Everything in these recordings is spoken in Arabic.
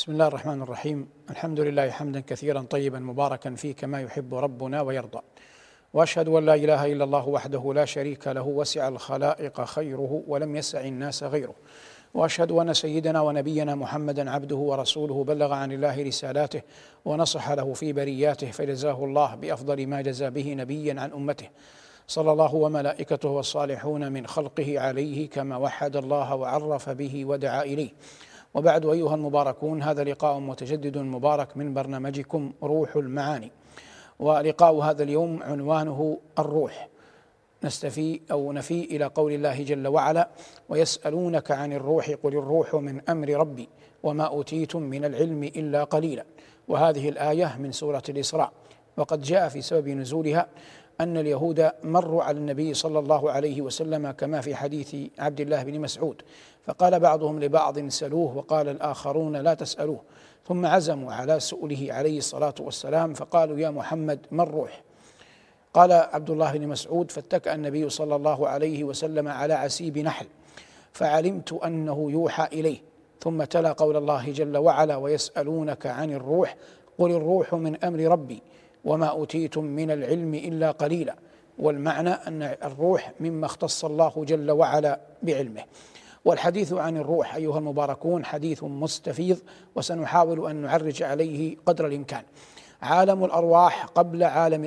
بسم الله الرحمن الرحيم الحمد لله حمدا كثيرا طيبا مباركا فيه كما يحب ربنا ويرضى واشهد ان لا اله الا الله وحده لا شريك له وسع الخلائق خيره ولم يسع الناس غيره واشهد ان سيدنا ونبينا محمدا عبده ورسوله بلغ عن الله رسالاته ونصح له في برياته فجزاه الله بافضل ما جزى به نبيا عن امته صلى الله وملائكته والصالحون من خلقه عليه كما وحد الله وعرف به ودعا اليه وبعد أيها المباركون هذا لقاء متجدد مبارك من برنامجكم روح المعاني ولقاء هذا اليوم عنوانه الروح نستفي أو نفي إلى قول الله جل وعلا ويسألونك عن الروح قل الروح من أمر ربي وما أوتيتم من العلم إلا قليلا وهذه الآية من سورة الإسراء وقد جاء في سبب نزولها أن اليهود مروا على النبي صلى الله عليه وسلم كما في حديث عبد الله بن مسعود فقال بعضهم لبعض سلوه وقال الآخرون لا تسألوه ثم عزموا على سؤله عليه الصلاة والسلام فقالوا يا محمد ما الروح قال عبد الله بن مسعود فاتكأ النبي صلى الله عليه وسلم على عسيب نحل فعلمت أنه يوحى إليه ثم تلا قول الله جل وعلا ويسألونك عن الروح قل الروح من أمر ربي وما أوتيتم من العلم إلا قليلا والمعنى أن الروح مما اختص الله جل وعلا بعلمه والحديث عن الروح ايها المباركون حديث مستفيض وسنحاول ان نعرج عليه قدر الامكان. عالم الارواح قبل عالم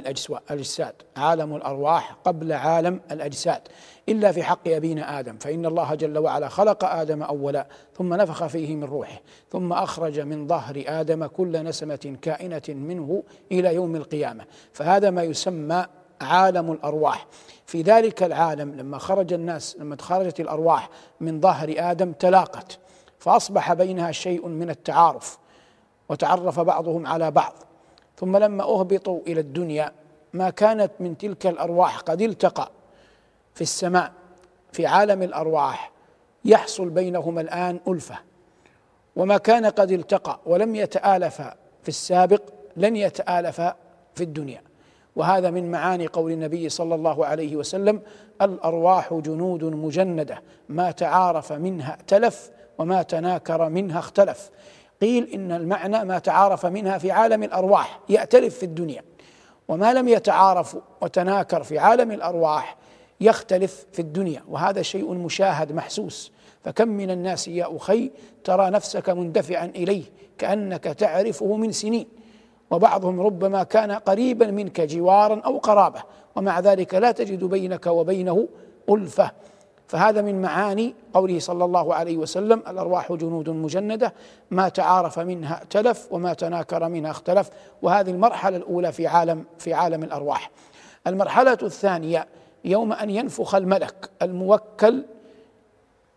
الاجساد، عالم الارواح قبل عالم الاجساد، الا في حق ابينا ادم، فان الله جل وعلا خلق ادم اولا، ثم نفخ فيه من روحه، ثم اخرج من ظهر ادم كل نسمه كائنه منه الى يوم القيامه، فهذا ما يسمى عالم الارواح في ذلك العالم لما خرج الناس لما تخرجت الارواح من ظهر ادم تلاقت فاصبح بينها شيء من التعارف وتعرف بعضهم على بعض ثم لما اهبطوا الى الدنيا ما كانت من تلك الارواح قد التقى في السماء في عالم الارواح يحصل بينهما الان الفه وما كان قد التقى ولم يتالف في السابق لن يتالف في الدنيا وهذا من معاني قول النبي صلى الله عليه وسلم الارواح جنود مجنده ما تعارف منها ائتلف وما تناكر منها اختلف قيل ان المعنى ما تعارف منها في عالم الارواح يأتلف في الدنيا وما لم يتعارف وتناكر في عالم الارواح يختلف في الدنيا وهذا شيء مشاهد محسوس فكم من الناس يا اخي ترى نفسك مندفعا اليه كانك تعرفه من سنين وبعضهم ربما كان قريبا منك جوارا او قرابه ومع ذلك لا تجد بينك وبينه الفه فهذا من معاني قوله صلى الله عليه وسلم الارواح جنود مجنده ما تعارف منها ائتلف وما تناكر منها اختلف وهذه المرحله الاولى في عالم في عالم الارواح المرحله الثانيه يوم ان ينفخ الملك الموكل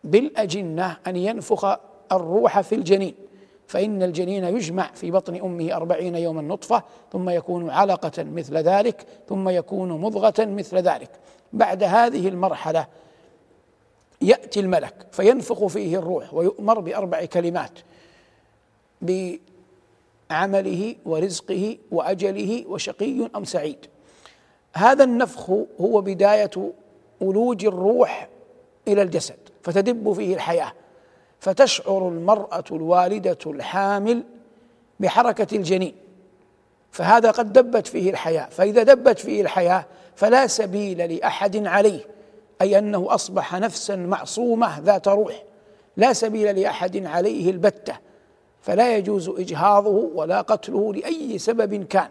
بالاجنه ان ينفخ الروح في الجنين فإن الجنين يجمع في بطن أمه أربعين يوما نطفة ثم يكون علقة مثل ذلك ثم يكون مضغة مثل ذلك بعد هذه المرحلة يأتي الملك فينفخ فيه الروح ويؤمر بأربع كلمات بعمله ورزقه وأجله وشقي أم سعيد هذا النفخ هو بداية ولوج الروح إلى الجسد فتدب فيه الحياة فتشعر المرأة الوالدة الحامل بحركة الجنين فهذا قد دبت فيه الحياة فإذا دبت فيه الحياة فلا سبيل لأحد عليه أي أنه أصبح نفسا معصومة ذات روح لا سبيل لأحد عليه البتة فلا يجوز إجهاضه ولا قتله لأي سبب كان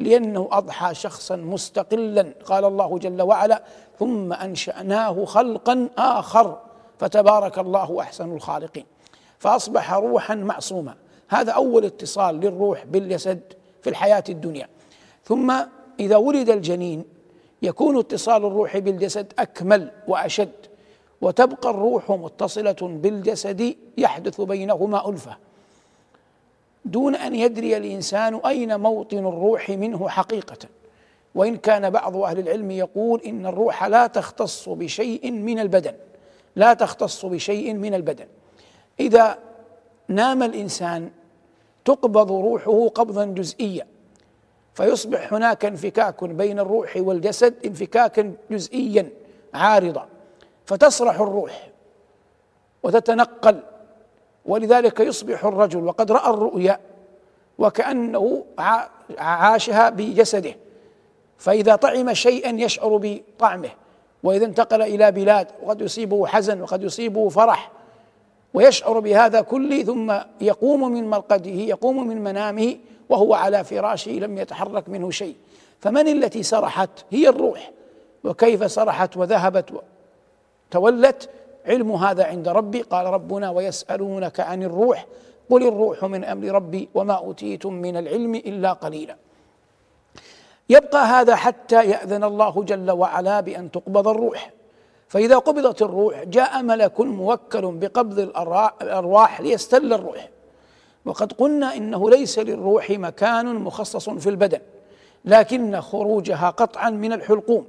لأنه أضحى شخصا مستقلا قال الله جل وعلا ثم أنشأناه خلقا آخر فتبارك الله احسن الخالقين فاصبح روحا معصوما هذا اول اتصال للروح بالجسد في الحياه الدنيا ثم اذا ولد الجنين يكون اتصال الروح بالجسد اكمل واشد وتبقى الروح متصله بالجسد يحدث بينهما الفه دون ان يدري الانسان اين موطن الروح منه حقيقه وان كان بعض اهل العلم يقول ان الروح لا تختص بشيء من البدن لا تختص بشيء من البدن اذا نام الانسان تقبض روحه قبضا جزئيا فيصبح هناك انفكاك بين الروح والجسد انفكاكا جزئيا عارضا فتسرح الروح وتتنقل ولذلك يصبح الرجل وقد راى الرؤيا وكانه عاشها بجسده فاذا طعم شيئا يشعر بطعمه واذا انتقل الى بلاد وقد يصيبه حزن وقد يصيبه فرح ويشعر بهذا كله ثم يقوم من مرقده يقوم من منامه وهو على فراشه لم يتحرك منه شيء فمن التي سرحت هي الروح وكيف سرحت وذهبت تولت علم هذا عند ربي قال ربنا ويسألونك عن الروح قل الروح من أمر ربي وما أوتيتم من العلم إلا قليلاً يبقى هذا حتى ياذن الله جل وعلا بان تقبض الروح فاذا قبضت الروح جاء ملك موكل بقبض الارواح ليستل الروح وقد قلنا انه ليس للروح مكان مخصص في البدن لكن خروجها قطعا من الحلقوم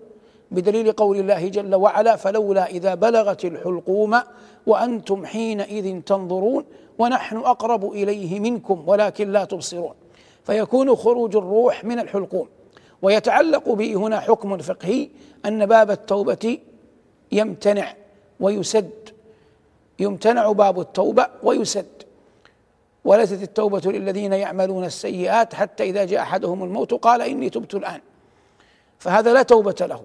بدليل قول الله جل وعلا فلولا اذا بلغت الحلقوم وانتم حينئذ تنظرون ونحن اقرب اليه منكم ولكن لا تبصرون فيكون خروج الروح من الحلقوم ويتعلق به هنا حكم فقهي أن باب التوبة يمتنع ويسد يمتنع باب التوبة ويسد وليست التوبة للذين يعملون السيئات حتى إذا جاء أحدهم الموت قال إني تبت الآن فهذا لا توبة له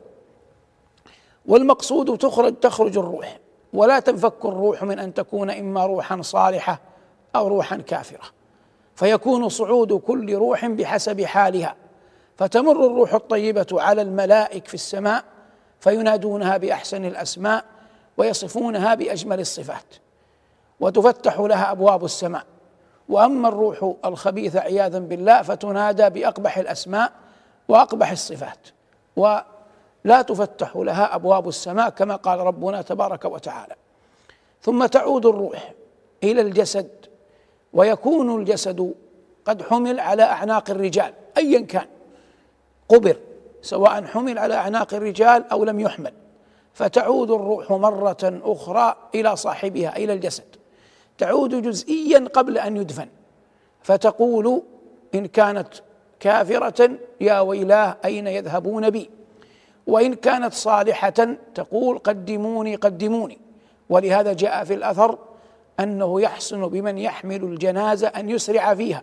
والمقصود تخرج تخرج الروح ولا تنفك الروح من أن تكون إما روحا صالحة أو روحا كافرة فيكون صعود كل روح بحسب حالها فتمر الروح الطيبة على الملائك في السماء فينادونها بأحسن الأسماء ويصفونها بأجمل الصفات وتفتح لها أبواب السماء وأما الروح الخبيثة عياذا بالله فتنادى بأقبح الأسماء وأقبح الصفات ولا تفتح لها أبواب السماء كما قال ربنا تبارك وتعالى ثم تعود الروح إلى الجسد ويكون الجسد قد حمل على أعناق الرجال أيا كان قبر سواء حمل على اعناق الرجال او لم يحمل فتعود الروح مره اخرى الى صاحبها الى الجسد تعود جزئيا قبل ان يدفن فتقول ان كانت كافره يا ويلاه اين يذهبون بي وان كانت صالحه تقول قدموني قدموني ولهذا جاء في الاثر انه يحسن بمن يحمل الجنازه ان يسرع فيها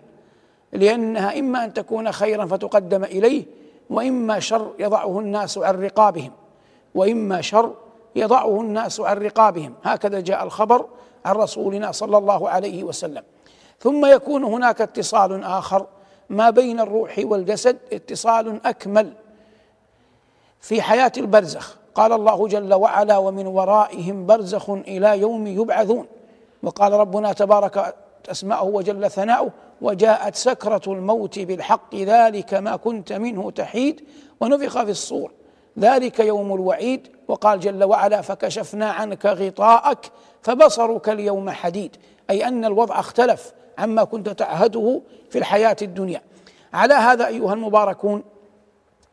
لانها اما ان تكون خيرا فتقدم اليه واما شر يضعه الناس عن رقابهم واما شر يضعه الناس عن رقابهم هكذا جاء الخبر عن رسولنا صلى الله عليه وسلم ثم يكون هناك اتصال اخر ما بين الروح والجسد اتصال اكمل في حياه البرزخ قال الله جل وعلا ومن ورائهم برزخ الى يوم يبعثون وقال ربنا تبارك أسماؤه وجل ثناؤه وجاءت سكرة الموت بالحق ذلك ما كنت منه تحيد ونفخ في الصور ذلك يوم الوعيد وقال جل وعلا فكشفنا عنك غطاءك فبصرك اليوم حديد أي أن الوضع اختلف عما كنت تعهده في الحياة الدنيا على هذا أيها المباركون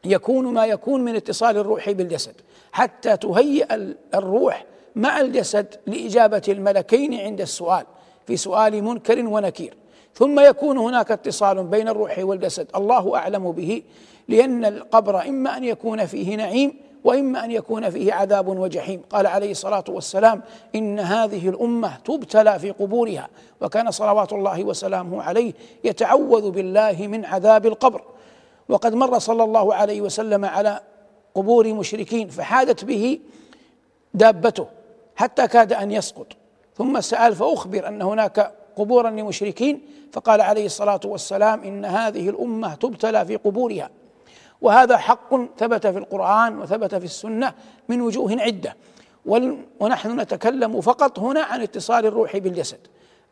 يكون ما يكون من اتصال الروح بالجسد حتى تهيئ الروح مع الجسد لإجابة الملكين عند السؤال في سؤال منكر ونكير ثم يكون هناك اتصال بين الروح والجسد الله اعلم به لان القبر اما ان يكون فيه نعيم واما ان يكون فيه عذاب وجحيم قال عليه الصلاه والسلام ان هذه الامه تبتلى في قبورها وكان صلوات الله وسلامه عليه يتعوذ بالله من عذاب القبر وقد مر صلى الله عليه وسلم على قبور مشركين فحادت به دابته حتى كاد ان يسقط ثم سأل فأخبر أن هناك قبورا لمشركين فقال عليه الصلاة والسلام إن هذه الأمة تبتلى في قبورها وهذا حق ثبت في القرآن وثبت في السنة من وجوه عدة ونحن نتكلم فقط هنا عن اتصال الروح بالجسد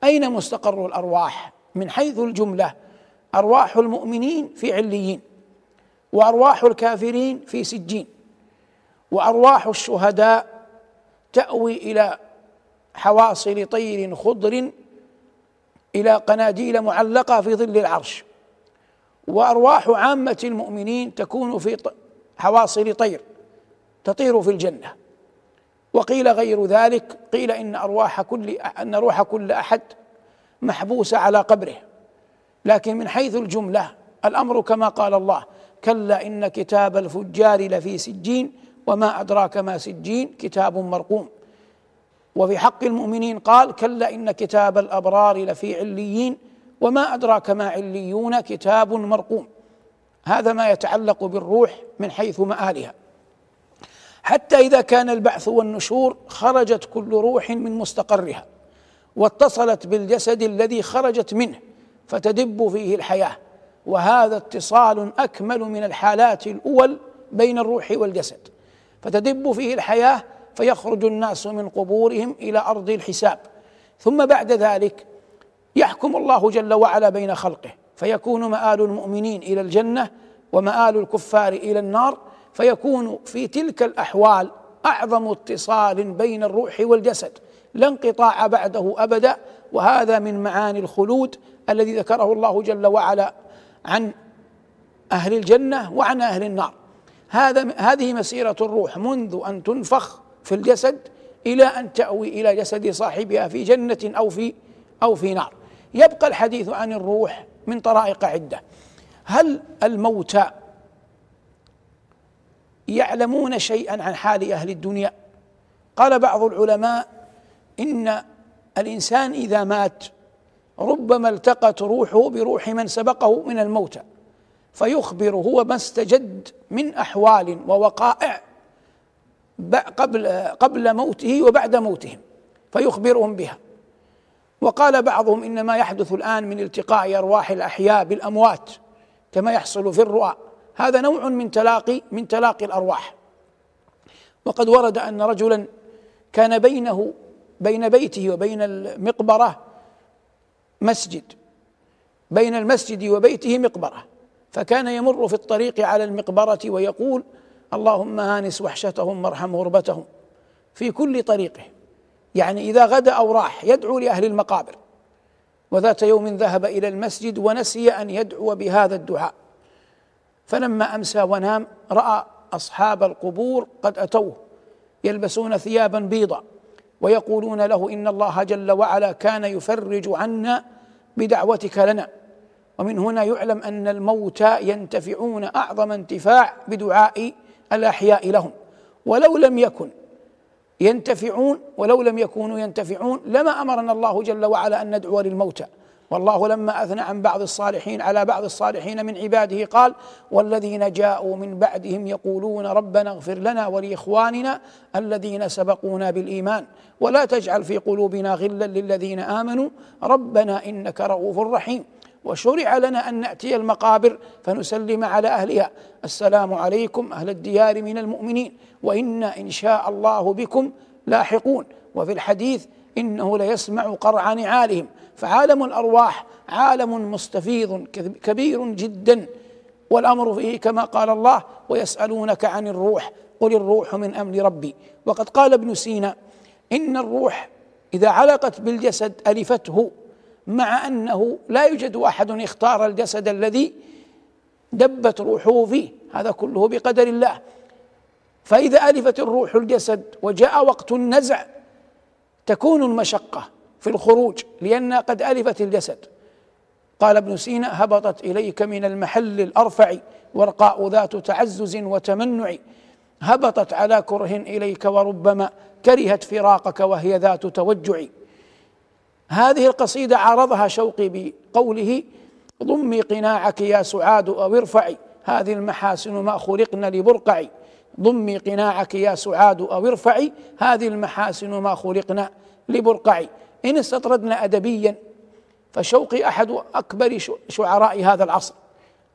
أين مستقر الأرواح من حيث الجملة أرواح المؤمنين في عليين وأرواح الكافرين في سجين وأرواح الشهداء تأوي إلى حواصل طير خضر الى قناديل معلقه في ظل العرش وارواح عامه المؤمنين تكون في حواصل طير تطير في الجنه وقيل غير ذلك قيل ان ارواح كل ان روح كل احد محبوسه على قبره لكن من حيث الجمله الامر كما قال الله كلا ان كتاب الفجار لفي سجين وما ادراك ما سجين كتاب مرقوم وفي حق المؤمنين قال كلا إن كتاب الأبرار لفي عليين وما أدراك ما عليون كتاب مرقوم هذا ما يتعلق بالروح من حيث مآلها حتى إذا كان البعث والنشور خرجت كل روح من مستقرها واتصلت بالجسد الذي خرجت منه فتدب فيه الحياة وهذا اتصال أكمل من الحالات الأول بين الروح والجسد فتدب فيه الحياة فيخرج الناس من قبورهم الى ارض الحساب ثم بعد ذلك يحكم الله جل وعلا بين خلقه فيكون مآل المؤمنين الى الجنه ومآل الكفار الى النار فيكون في تلك الاحوال اعظم اتصال بين الروح والجسد لا انقطاع بعده ابدا وهذا من معاني الخلود الذي ذكره الله جل وعلا عن اهل الجنه وعن اهل النار هذا هذه مسيره الروح منذ ان تنفخ في الجسد إلى أن تأوي إلى جسد صاحبها في جنة أو في أو في نار يبقى الحديث عن الروح من طرائق عدة هل الموتى يعلمون شيئا عن حال أهل الدنيا قال بعض العلماء إن الإنسان إذا مات ربما التقت روحه بروح من سبقه من الموتى فيخبر هو ما استجد من أحوال ووقائع قبل قبل موته وبعد موتهم فيخبرهم بها وقال بعضهم ان ما يحدث الان من التقاء ارواح الاحياء بالاموات كما يحصل في الرؤى هذا نوع من تلاقي من تلاقي الارواح وقد ورد ان رجلا كان بينه بين بيته وبين المقبره مسجد بين المسجد وبيته مقبره فكان يمر في الطريق على المقبره ويقول اللهم انس وحشتهم وارحم غربتهم في كل طريقه يعني اذا غدا او راح يدعو لاهل المقابر وذات يوم ذهب الى المسجد ونسي ان يدعو بهذا الدعاء فلما امسى ونام راى اصحاب القبور قد اتوه يلبسون ثيابا بيضا ويقولون له ان الله جل وعلا كان يفرج عنا بدعوتك لنا ومن هنا يعلم ان الموتى ينتفعون اعظم انتفاع بدعاء الأحياء لهم ولو لم يكن ينتفعون ولو لم يكونوا ينتفعون لما أمرنا الله جل وعلا أن ندعو للموتى والله لما أثنى عن بعض الصالحين على بعض الصالحين من عباده قال والذين جاءوا من بعدهم يقولون ربنا اغفر لنا ولإخواننا الذين سبقونا بالإيمان ولا تجعل في قلوبنا غلا للذين آمنوا ربنا إنك رؤوف رحيم وشرع لنا أن نأتي المقابر فنسلم على أهلها السلام عليكم أهل الديار من المؤمنين وإنا إن شاء الله بكم لاحقون وفي الحديث إنه ليسمع قرع نعالهم فعالم الأرواح عالم مستفيض كبير جدا والأمر فيه كما قال الله ويسألونك عن الروح قل الروح من أمر ربي وقد قال ابن سينا إن الروح إذا علقت بالجسد ألفته مع انه لا يوجد احد اختار الجسد الذي دبت روحه فيه هذا كله بقدر الله فاذا الفت الروح الجسد وجاء وقت النزع تكون المشقه في الخروج لان قد الفت الجسد قال ابن سينا هبطت اليك من المحل الارفع ورقاء ذات تعزز وتمنع هبطت على كره اليك وربما كرهت فراقك وهي ذات توجع هذه القصيدة عارضها شوقي بقوله ضمي قناعك يا سعاد أو ارفعي هذه المحاسن ما خلقن لبرقعي ضمي قناعك يا سعاد أو ارفعي هذه المحاسن ما خلقن لبرقعي إن استطردنا أدبيا فشوقي أحد أكبر شعراء هذا العصر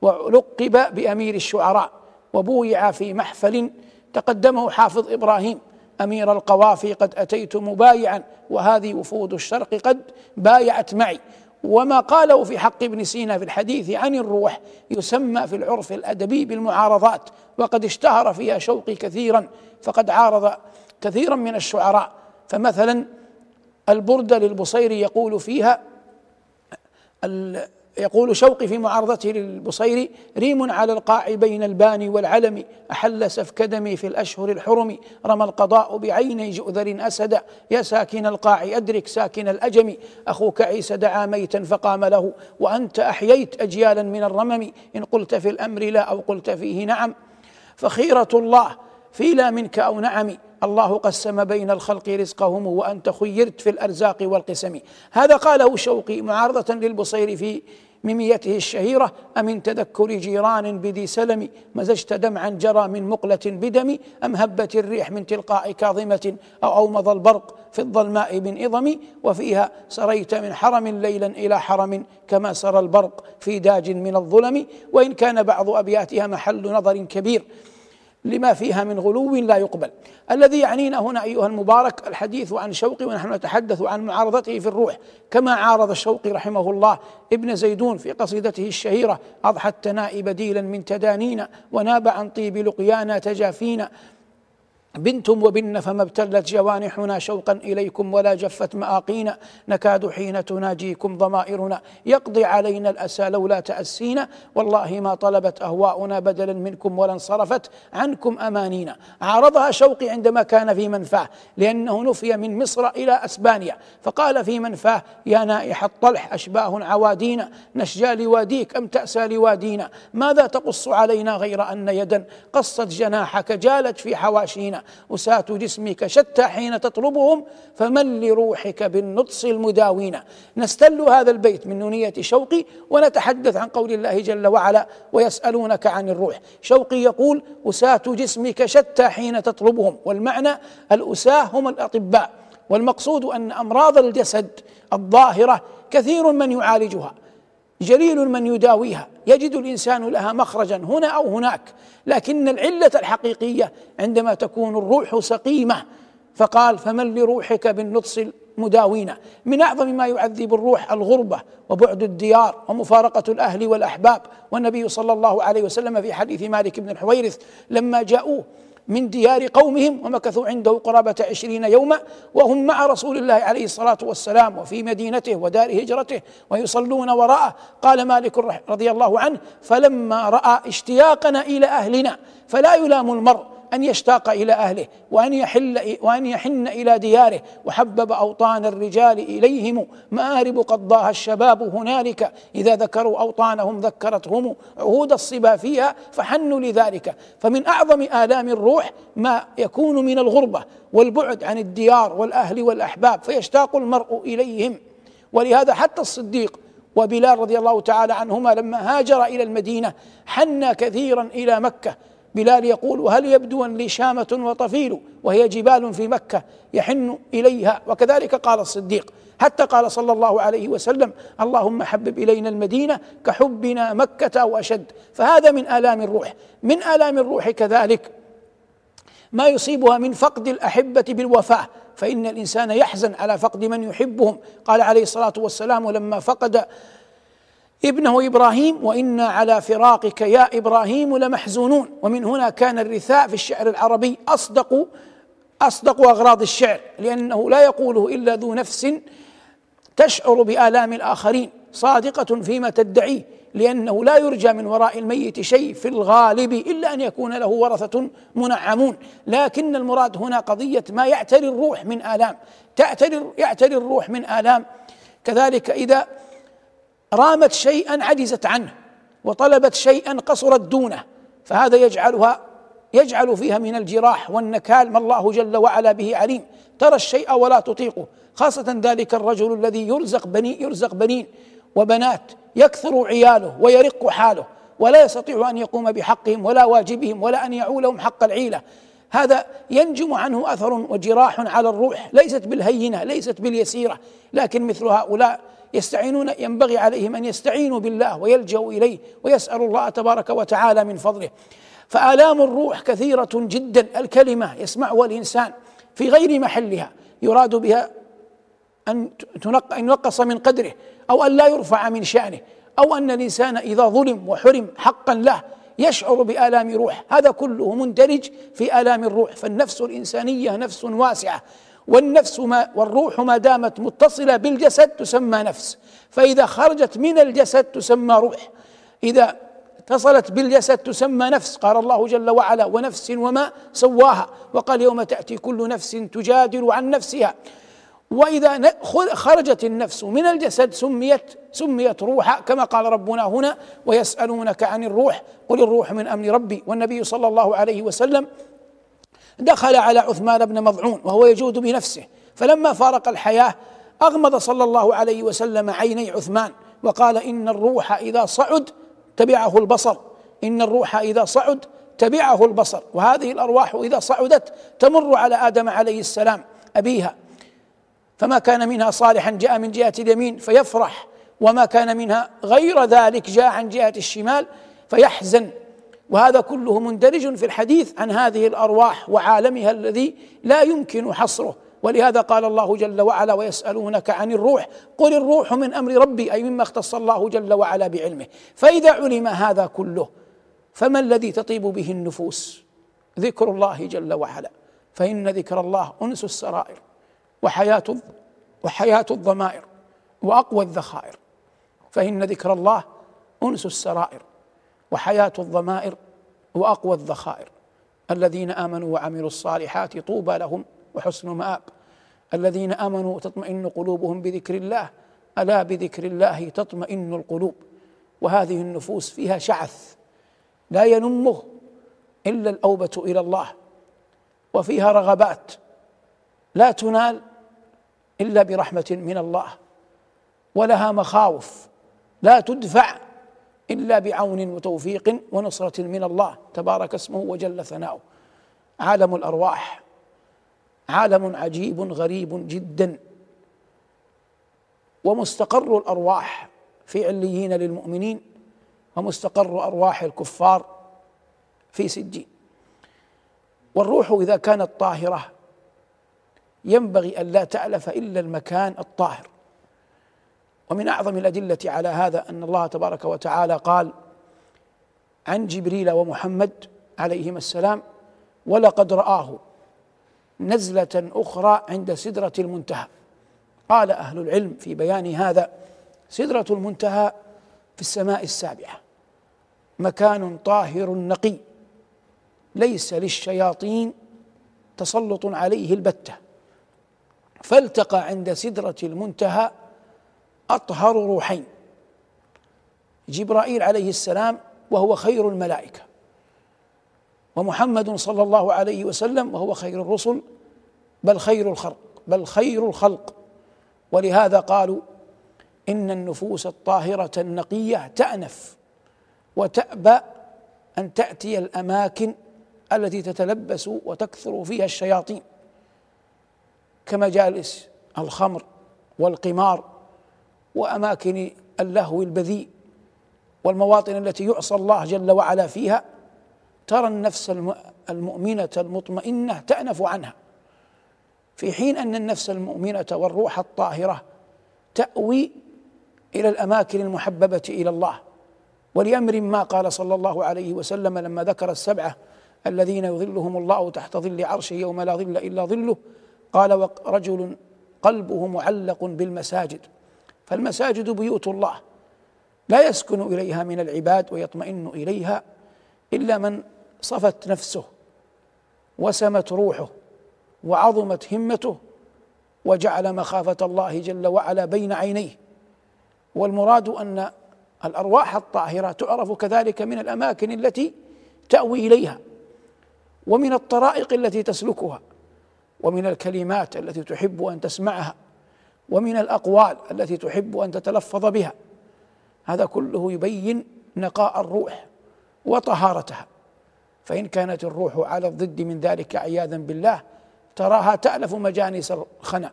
ولقب بأمير الشعراء وبويع في محفل تقدمه حافظ إبراهيم امير القوافي قد اتيت مبايعا وهذه وفود الشرق قد بايعت معي وما قاله في حق ابن سينا في الحديث عن الروح يسمى في العرف الادبي بالمعارضات وقد اشتهر فيها شوقي كثيرا فقد عارض كثيرا من الشعراء فمثلا البرده للبصيري يقول فيها يقول شوقي في معارضته للبصيري ريم على القاع بين الباني والعلم أحل سفك دمي في الأشهر الحرم رمى القضاء بعيني جؤذر أسدا يا ساكن القاع أدرك ساكن الأجم أخوك عيسى دعا ميتا فقام له وأنت أحييت أجيالا من الرمم إن قلت في الأمر لا أو قلت فيه نعم فخيرة الله في لا منك أو نعم الله قسم بين الخلق رزقهم وأنت خيرت في الأرزاق والقسم هذا قاله شوقي معارضة للبصير في ميميته الشهيرة أمن تذكر جيران بذي سلم مزجت دمعا جرى من مقلة بدم أم هبت الريح من تلقاء كاظمة أو أومض البرق في الظلماء من إضم وفيها سريت من حرم ليلا إلى حرم كما سرى البرق في داج من الظلم وإن كان بعض أبياتها محل نظر كبير لما فيها من غلو لا يقبل الذي يعنينا هنا أيها المبارك الحديث عن شوقي ونحن نتحدث عن معارضته في الروح كما عارض الشوقي رحمه الله ابن زيدون في قصيدته الشهيرة أضحى التنائي بديلا من تدانينا وناب عن طيب لقيانا تجافينا بنتم وبن فما ابتلت جوانحنا شوقا اليكم ولا جفت مآقينا نكاد حين تناجيكم ضمائرنا يقضي علينا الاسى لولا تاسينا والله ما طلبت اهواؤنا بدلا منكم ولا انصرفت عنكم امانينا عارضها شوقي عندما كان في منفاه لانه نفي من مصر الى اسبانيا فقال في منفاه يا نائح الطلح اشباه عوادينا نشجى لواديك ام تاسى لوادينا ماذا تقص علينا غير ان يدا قصت جناحك جالت في حواشينا الدنيا أساة جسمك شتى حين تطلبهم فمن لروحك بالنطس المداوينة نستل هذا البيت من نونية شوقي ونتحدث عن قول الله جل وعلا ويسألونك عن الروح شوقي يقول أساة جسمك شتى حين تطلبهم والمعنى الأساة هم الأطباء والمقصود أن أمراض الجسد الظاهرة كثير من يعالجها جليل من يداويها يجد الانسان لها مخرجا هنا او هناك لكن العله الحقيقيه عندما تكون الروح سقيمه فقال فمن لروحك بالنطس مداوينا من اعظم ما يعذب الروح الغربه وبعد الديار ومفارقه الاهل والاحباب والنبي صلى الله عليه وسلم في حديث مالك بن الحويرث لما جاءوه من ديار قومهم ومكثوا عنده قرابة عشرين يوما وهم مع رسول الله عليه الصلاة والسلام وفي مدينته ودار هجرته ويصلون وراءه قال مالك رضي الله عنه فلما رأى اشتياقنا إلى أهلنا فلا يلام المرء أن يشتاق إلى أهله وأن يحل وأن يحن إلى دياره وحبب أوطان الرجال إليهم مآرب قضاها الشباب هنالك إذا ذكروا أوطانهم ذكرتهم عهود الصبا فيها فحنوا لذلك فمن أعظم آلام الروح ما يكون من الغربة والبعد عن الديار والأهل والأحباب فيشتاق المرء إليهم ولهذا حتى الصديق وبلال رضي الله تعالى عنهما لما هاجر الى المدينه حنى كثيرا الى مكه بلال يقول وهل يبدو لي شامة وطفيل وهي جبال في مكة يحن إليها وكذلك قال الصديق حتى قال صلى الله عليه وسلم اللهم حبب إلينا المدينة كحبنا مكة أو أشد فهذا من آلام الروح من آلام الروح كذلك ما يصيبها من فقد الأحبة بالوفاة فإن الإنسان يحزن على فقد من يحبهم قال عليه الصلاة والسلام لما فقد ابنه ابراهيم وانا على فراقك يا ابراهيم لمحزونون ومن هنا كان الرثاء في الشعر العربي اصدق اصدق اغراض الشعر لانه لا يقوله الا ذو نفس تشعر بالام الاخرين صادقه فيما تدعيه لانه لا يرجى من وراء الميت شيء في الغالب الا ان يكون له ورثه منعمون لكن المراد هنا قضيه ما يعتري الروح من الام تعتري يعتري الروح من الام كذلك اذا رامت شيئا عجزت عنه وطلبت شيئا قصرت دونه فهذا يجعلها يجعل فيها من الجراح والنكال ما الله جل وعلا به عليم ترى الشيء ولا تطيقه خاصة ذلك الرجل الذي يرزق بني يرزق بنين وبنات يكثر عياله ويرق حاله ولا يستطيع أن يقوم بحقهم ولا واجبهم ولا أن يعولهم حق العيلة هذا ينجم عنه أثر وجراح على الروح ليست بالهينة ليست باليسيرة لكن مثل هؤلاء يستعينون ينبغي عليهم ان يستعينوا بالله ويلجأوا اليه ويسالوا الله تبارك وتعالى من فضله فآلام الروح كثيرة جدا الكلمة يسمعها الإنسان في غير محلها يراد بها أن تنق أن ينقص من قدره أو أن لا يرفع من شأنه أو أن الإنسان إذا ظلم وحرم حقا له يشعر بآلام روح هذا كله مندرج في آلام الروح فالنفس الإنسانية نفس واسعة والنفس ما والروح ما دامت متصلة بالجسد تسمى نفس فإذا خرجت من الجسد تسمى روح إذا اتصلت بالجسد تسمى نفس قال الله جل وعلا ونفس وما سواها وقال يوم تأتي كل نفس تجادل عن نفسها وإذا خرجت النفس من الجسد سميت سميت روحا كما قال ربنا هنا ويسألونك عن الروح قل الروح من أمر ربي والنبي صلى الله عليه وسلم دخل على عثمان بن مضعون وهو يجود بنفسه فلما فارق الحياه اغمض صلى الله عليه وسلم عيني عثمان وقال ان الروح اذا صعد تبعه البصر ان الروح اذا صعد تبعه البصر وهذه الارواح اذا صعدت تمر على ادم عليه السلام ابيها فما كان منها صالحا جاء من جهه اليمين فيفرح وما كان منها غير ذلك جاء عن جهه الشمال فيحزن وهذا كله مندرج في الحديث عن هذه الارواح وعالمها الذي لا يمكن حصره ولهذا قال الله جل وعلا ويسألونك عن الروح قل الروح من أمر ربي أي مما اختص الله جل وعلا بعلمه فإذا علم هذا كله فما الذي تطيب به النفوس ذكر الله جل وعلا فإن ذكر الله أنس السرائر وحياة وحياة الضمائر وأقوى الذخائر فإن ذكر الله أنس السرائر وحياة الضمائر وأقوى الذخائر الذين آمنوا وعملوا الصالحات طوبى لهم وحسن مآب الذين آمنوا تطمئن قلوبهم بذكر الله ألا بذكر الله تطمئن القلوب وهذه النفوس فيها شعث لا ينمه إلا الأوبة إلى الله وفيها رغبات لا تنال إلا برحمة من الله ولها مخاوف لا تدفع إلا بعون وتوفيق ونصرة من الله تبارك اسمه وجل ثناؤه عالم الأرواح عالم عجيب غريب جدا ومستقر الأرواح في عليين للمؤمنين ومستقر أرواح الكفار في سجين والروح إذا كانت طاهرة ينبغي أن لا تعلف إلا المكان الطاهر ومن اعظم الادله على هذا ان الله تبارك وتعالى قال عن جبريل ومحمد عليهما السلام ولقد رآه نزلة أخرى عند سدرة المنتهى قال أهل العلم في بيان هذا سدرة المنتهى في السماء السابعة مكان طاهر نقي ليس للشياطين تسلط عليه البتة فالتقى عند سدرة المنتهى أطهر روحين جبرائيل عليه السلام وهو خير الملائكة ومحمد صلى الله عليه وسلم وهو خير الرسل بل خير الخلق بل خير الخلق ولهذا قالوا إن النفوس الطاهرة النقية تأنف وتأبى أن تأتي الأماكن التي تتلبس وتكثر فيها الشياطين كمجالس الخمر والقمار واماكن اللهو البذيء والمواطن التي يعصى الله جل وعلا فيها ترى النفس المؤمنه المطمئنه تانف عنها في حين ان النفس المؤمنه والروح الطاهره تاوي الى الاماكن المحببه الى الله ولامر ما قال صلى الله عليه وسلم لما ذكر السبعه الذين يظلهم الله تحت ظل عرشه يوم لا ظل الا ظله قال رجل قلبه معلق بالمساجد فالمساجد بيوت الله لا يسكن اليها من العباد ويطمئن اليها الا من صفت نفسه وسمت روحه وعظمت همته وجعل مخافه الله جل وعلا بين عينيه والمراد ان الارواح الطاهره تعرف كذلك من الاماكن التي تاوي اليها ومن الطرائق التي تسلكها ومن الكلمات التي تحب ان تسمعها ومن الاقوال التي تحب ان تتلفظ بها هذا كله يبين نقاء الروح وطهارتها فان كانت الروح على الضد من ذلك عياذا بالله تراها تالف مجانس الخنا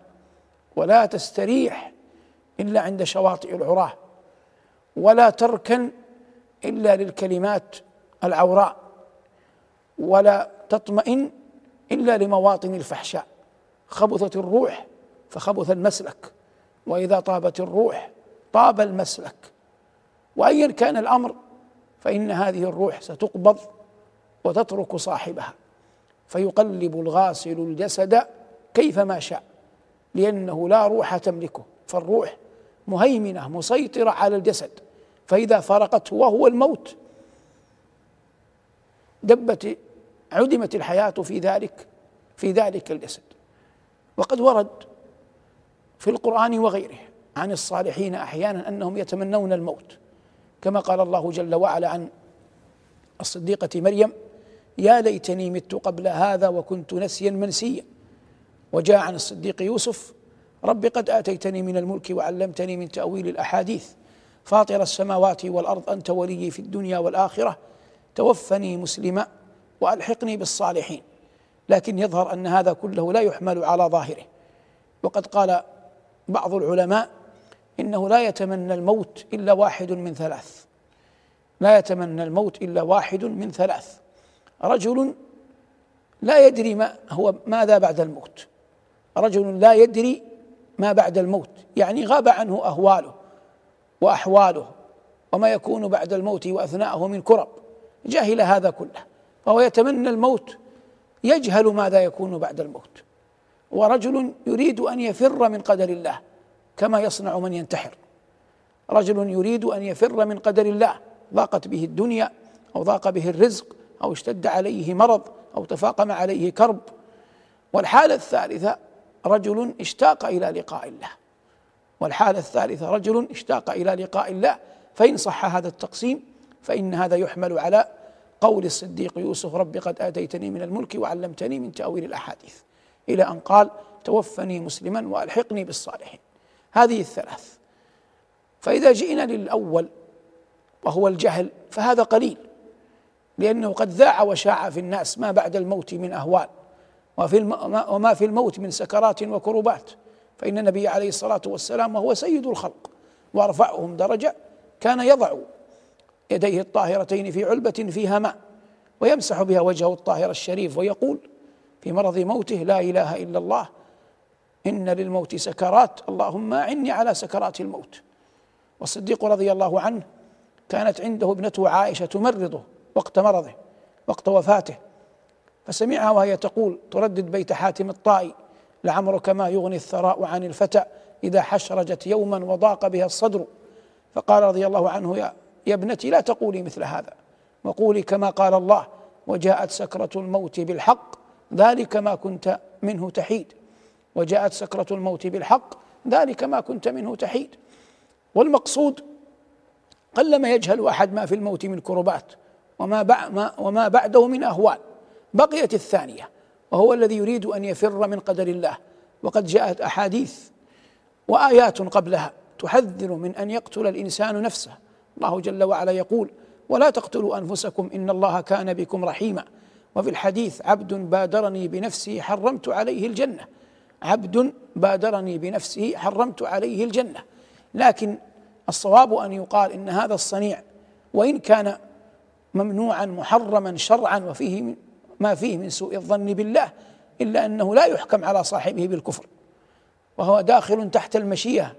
ولا تستريح الا عند شواطئ العراه ولا تركن الا للكلمات العوراء ولا تطمئن الا لمواطن الفحشاء خبثت الروح فخبث المسلك واذا طابت الروح طاب المسلك وايا كان الامر فان هذه الروح ستقبض وتترك صاحبها فيقلب الغاسل الجسد كيفما شاء لانه لا روح تملكه فالروح مهيمنه مسيطره على الجسد فاذا فرقته وهو الموت دبت عدمت الحياه في ذلك في ذلك الجسد وقد ورد في القرآن وغيره عن الصالحين أحيانا أنهم يتمنون الموت كما قال الله جل وعلا عن الصديقة مريم يا ليتني مت قبل هذا وكنت نسيا منسيا وجاء عن الصديق يوسف رب قد آتيتني من الملك وعلمتني من تأويل الأحاديث فاطر السماوات والأرض أنت ولي في الدنيا والآخرة توفني مسلما وألحقني بالصالحين لكن يظهر أن هذا كله لا يحمل على ظاهره وقد قال بعض العلماء انه لا يتمنى الموت الا واحد من ثلاث لا يتمنى الموت الا واحد من ثلاث رجل لا يدري ما هو ماذا بعد الموت رجل لا يدري ما بعد الموت يعني غاب عنه اهواله واحواله وما يكون بعد الموت واثناءه من كرب جهل هذا كله فهو يتمنى الموت يجهل ماذا يكون بعد الموت ورجل يريد ان يفر من قدر الله كما يصنع من ينتحر رجل يريد ان يفر من قدر الله ضاقت به الدنيا او ضاق به الرزق او اشتد عليه مرض او تفاقم عليه كرب والحاله الثالثه رجل اشتاق الى لقاء الله والحاله الثالثه رجل اشتاق الى لقاء الله فان صح هذا التقسيم فان هذا يحمل على قول الصديق يوسف رب قد اتيتني من الملك وعلمتني من تاويل الاحاديث إلى أن قال توفني مسلما وألحقني بالصالحين هذه الثلاث فإذا جئنا للأول وهو الجهل فهذا قليل لأنه قد ذاع وشاع في الناس ما بعد الموت من أهوال وفي وما في الموت من سكرات وكربات فإن النبي عليه الصلاة والسلام وهو سيد الخلق وأرفعهم درجة كان يضع يديه الطاهرتين في علبة فيها ماء ويمسح بها وجهه الطاهر الشريف ويقول في مرض موته لا اله الا الله ان للموت سكرات اللهم اعني على سكرات الموت والصديق رضي الله عنه كانت عنده ابنته عائشه تمرضه وقت مرضه وقت وفاته فسمعها وهي تقول تردد بيت حاتم الطائي لعمرك ما يغني الثراء عن الفتى اذا حشرجت يوما وضاق بها الصدر فقال رضي الله عنه يا يا ابنتي لا تقولي مثل هذا وقولي كما قال الله وجاءت سكرة الموت بالحق ذلك ما كنت منه تحيد وجاءت سكرة الموت بالحق ذلك ما كنت منه تحيد والمقصود قلما يجهل أحد ما في الموت من كربات وما وما بعده من أهوال بقيت الثانية وهو الذي يريد أن يفر من قدر الله وقد جاءت أحاديث وآيات قبلها تحذر من أن يقتل الإنسان نفسه الله جل وعلا يقول ولا تقتلوا أنفسكم إن الله كان بكم رحيما وفي الحديث عبد بادرني بنفسه حرمت عليه الجنه عبد بادرني بنفسه حرمت عليه الجنه لكن الصواب ان يقال ان هذا الصنيع وان كان ممنوعا محرما شرعا وفيه ما فيه من سوء الظن بالله الا انه لا يحكم على صاحبه بالكفر وهو داخل تحت المشيئه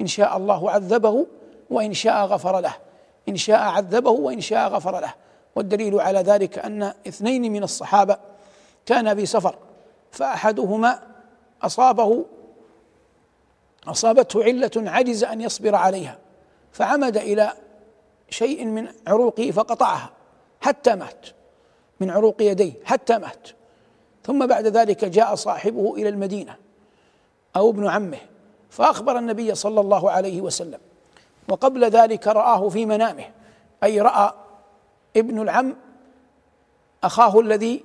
ان شاء الله عذبه وان شاء غفر له ان شاء عذبه وان شاء غفر له والدليل على ذلك أن اثنين من الصحابة كانا في سفر فأحدهما أصابه أصابته علة عجز أن يصبر عليها فعمد إلى شيء من عروقه فقطعها حتى مات من عروق يديه حتى مات ثم بعد ذلك جاء صاحبه إلى المدينة أو ابن عمه فأخبر النبي صلى الله عليه وسلم وقبل ذلك رآه في منامه أي رأى ابن العم اخاه الذي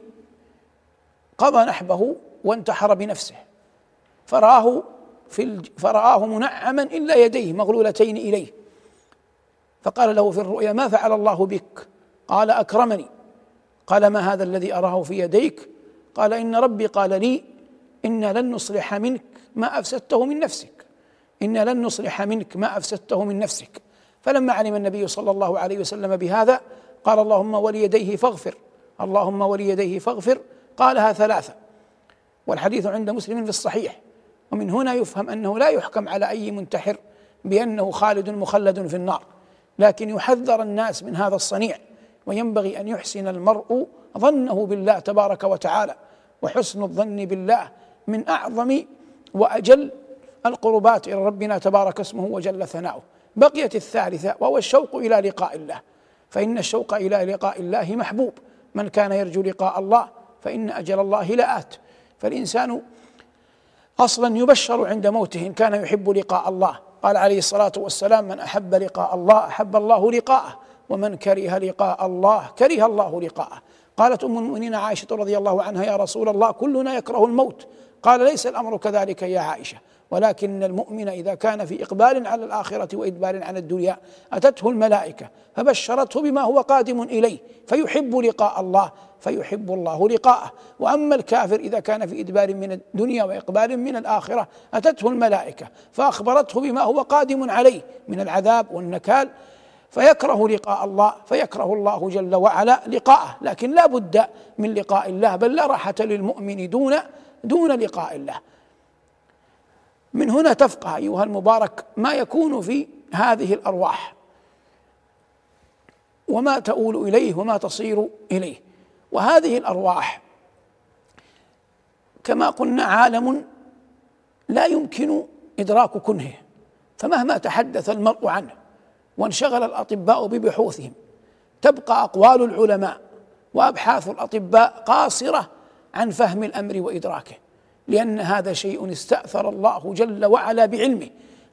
قضى نحبه وانتحر بنفسه فراه في الج... فرآه منعما إلا يديه مغلولتين إليه فقال له في الرؤيا ما فعل الله بك قال أكرمني قال ما هذا الذي أراه في يديك قال إن ربي قال لي إن لن نصلح منك ما أفسدته من نفسك إن لن نصلح منك ما أفسدته من نفسك فلما علم النبي صلى الله عليه وسلم بهذا قال اللهم وليديه فاغفر اللهم وليديه فاغفر قالها ثلاثة والحديث عند مسلم في الصحيح ومن هنا يفهم أنه لا يحكم على أي منتحر بأنه خالد مخلد في النار لكن يحذر الناس من هذا الصنيع وينبغي أن يحسن المرء ظنه بالله تبارك وتعالى وحسن الظن بالله من أعظم وأجل القربات إلى ربنا تبارك اسمه وجل ثناؤه بقيت الثالثة وهو الشوق إلى لقاء الله فإن الشوق إلى لقاء الله محبوب من كان يرجو لقاء الله فإن أجل الله لآت فالإنسان أصلا يبشر عند موته إن كان يحب لقاء الله قال عليه الصلاة والسلام من أحب لقاء الله أحب الله لقاءه ومن كره لقاء الله كره الله لقاءه قالت أم المؤمنين عائشة رضي الله عنها يا رسول الله كلنا يكره الموت قال ليس الأمر كذلك يا عائشة ولكن المؤمن إذا كان في إقبال على الآخرة وإدبار على الدنيا أتته الملائكة فبشرته بما هو قادم إليه فيحب لقاء الله فيحب الله لقاءه واما الكافر اذا كان في ادبار من الدنيا واقبال من الاخره اتته الملائكه فاخبرته بما هو قادم عليه من العذاب والنكال فيكره لقاء الله فيكره الله جل وعلا لقاءه لكن لا بد من لقاء الله بل لا راحه للمؤمن دون دون لقاء الله من هنا تفقه ايها المبارك ما يكون في هذه الارواح وما تؤول اليه وما تصير اليه وهذه الارواح كما قلنا عالم لا يمكن ادراك كنهه فمهما تحدث المرء عنه وانشغل الاطباء ببحوثهم تبقى اقوال العلماء وابحاث الاطباء قاصره عن فهم الامر وادراكه لأن هذا شيء استأثر الله جل وعلا بعلمه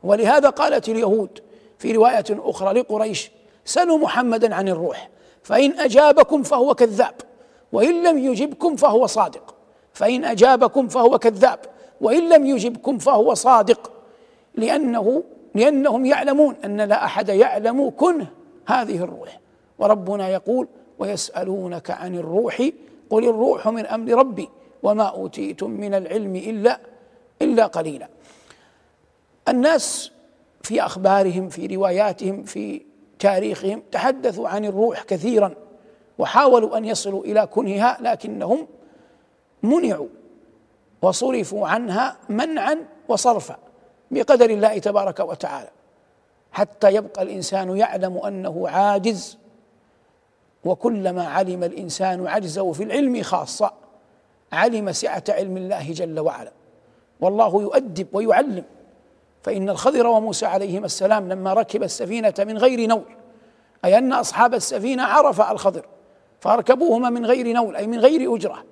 ولهذا قالت اليهود في رواية أخرى لقريش سلوا محمدا عن الروح فإن أجابكم فهو كذاب وإن لم يجبكم فهو صادق فإن أجابكم فهو كذاب وإن لم يجبكم فهو صادق لأنه لأنهم يعلمون أن لا أحد يعلم كنه هذه الروح وربنا يقول ويسألونك عن الروح قل الروح من أمر ربي وما أوتيتم من العلم إلا إلا قليلا الناس في أخبارهم في رواياتهم في تاريخهم تحدثوا عن الروح كثيرا وحاولوا أن يصلوا إلى كنهها لكنهم منعوا وصرفوا عنها منعا وصرفا بقدر الله تبارك وتعالى حتى يبقى الانسان يعلم انه عاجز وكلما علم الانسان عجزه في العلم خاصه علم سعة علم الله جل وعلا والله يؤدب ويعلم فإن الخضر وموسى عليهما السلام لما ركب السفينة من غير نول أي أن أصحاب السفينة عرف الخضر فأركبوهما من غير نول أي من غير أجرة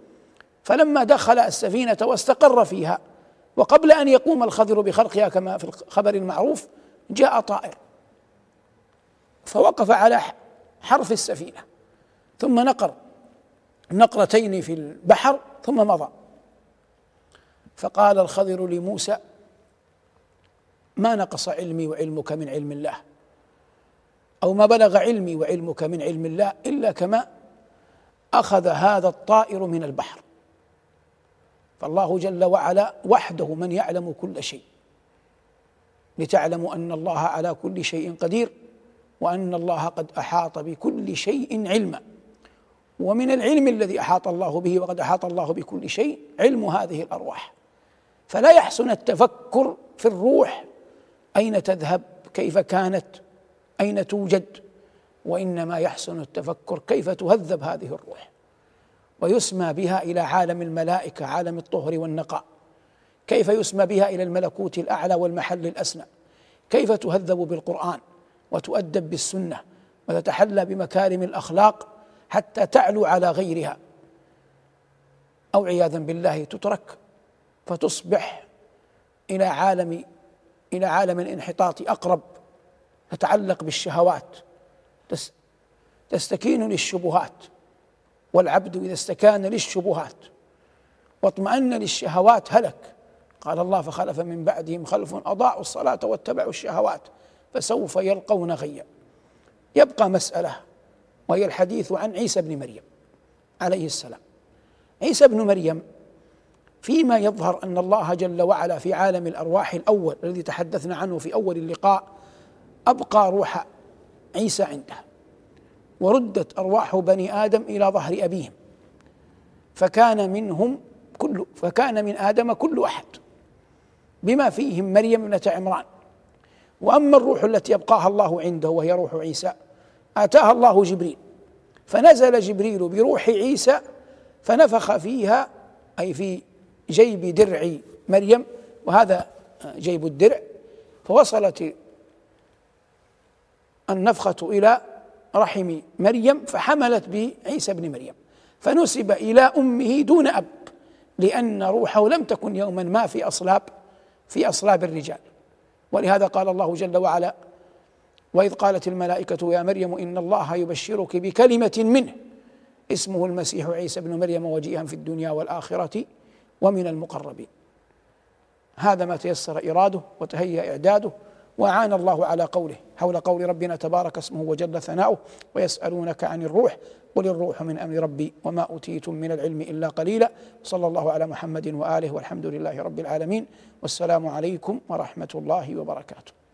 فلما دخل السفينة واستقر فيها وقبل أن يقوم الخضر بخلقها كما في الخبر المعروف جاء طائر فوقف على حرف السفينة ثم نقر نقرتين في البحر ثم مضى فقال الخضر لموسى ما نقص علمي وعلمك من علم الله او ما بلغ علمي وعلمك من علم الله الا كما اخذ هذا الطائر من البحر فالله جل وعلا وحده من يعلم كل شيء لتعلموا ان الله على كل شيء قدير وان الله قد احاط بكل شيء علما ومن العلم الذي احاط الله به وقد احاط الله بكل شيء علم هذه الارواح فلا يحسن التفكر في الروح اين تذهب كيف كانت اين توجد وانما يحسن التفكر كيف تهذب هذه الروح ويسمى بها الى عالم الملائكه عالم الطهر والنقاء كيف يسمى بها الى الملكوت الاعلى والمحل الاسنى كيف تهذب بالقران وتؤدب بالسنه وتتحلى بمكارم الاخلاق حتى تعلو على غيرها او عياذا بالله تترك فتصبح الى عالم الى عالم الانحطاط اقرب تتعلق بالشهوات تستكين للشبهات والعبد اذا استكان للشبهات واطمأن للشهوات هلك قال الله فخلف من بعدهم خلف اضاعوا الصلاه واتبعوا الشهوات فسوف يلقون غيا يبقى مساله وهي الحديث عن عيسى بن مريم عليه السلام عيسى بن مريم فيما يظهر ان الله جل وعلا في عالم الارواح الاول الذي تحدثنا عنه في اول اللقاء ابقى روح عيسى عنده وردت ارواح بني ادم الى ظهر ابيهم فكان منهم كل فكان من ادم كل احد بما فيهم مريم ابنه عمران واما الروح التي ابقاها الله عنده وهي روح عيسى آتاها الله جبريل فنزل جبريل بروح عيسى فنفخ فيها أي في جيب درع مريم وهذا جيب الدرع فوصلت النفخة إلى رحم مريم فحملت بعيسى بن مريم فنسب إلى أمه دون أب لأن روحه لم تكن يوما ما في أصلاب في أصلاب الرجال ولهذا قال الله جل وعلا واذ قالت الملائكه يا مريم ان الله يبشرك بكلمه منه اسمه المسيح عيسى ابن مريم وجيها في الدنيا والاخره ومن المقربين هذا ما تيسر اراده وتهيا اعداده وعان الله على قوله حول قول ربنا تبارك اسمه وجل ثناؤه ويسألونك عن الروح قل الروح من أمر ربي وما أوتيتم من العلم إلا قليلا صلى الله على محمد وآله والحمد لله رب العالمين والسلام عليكم ورحمة الله وبركاته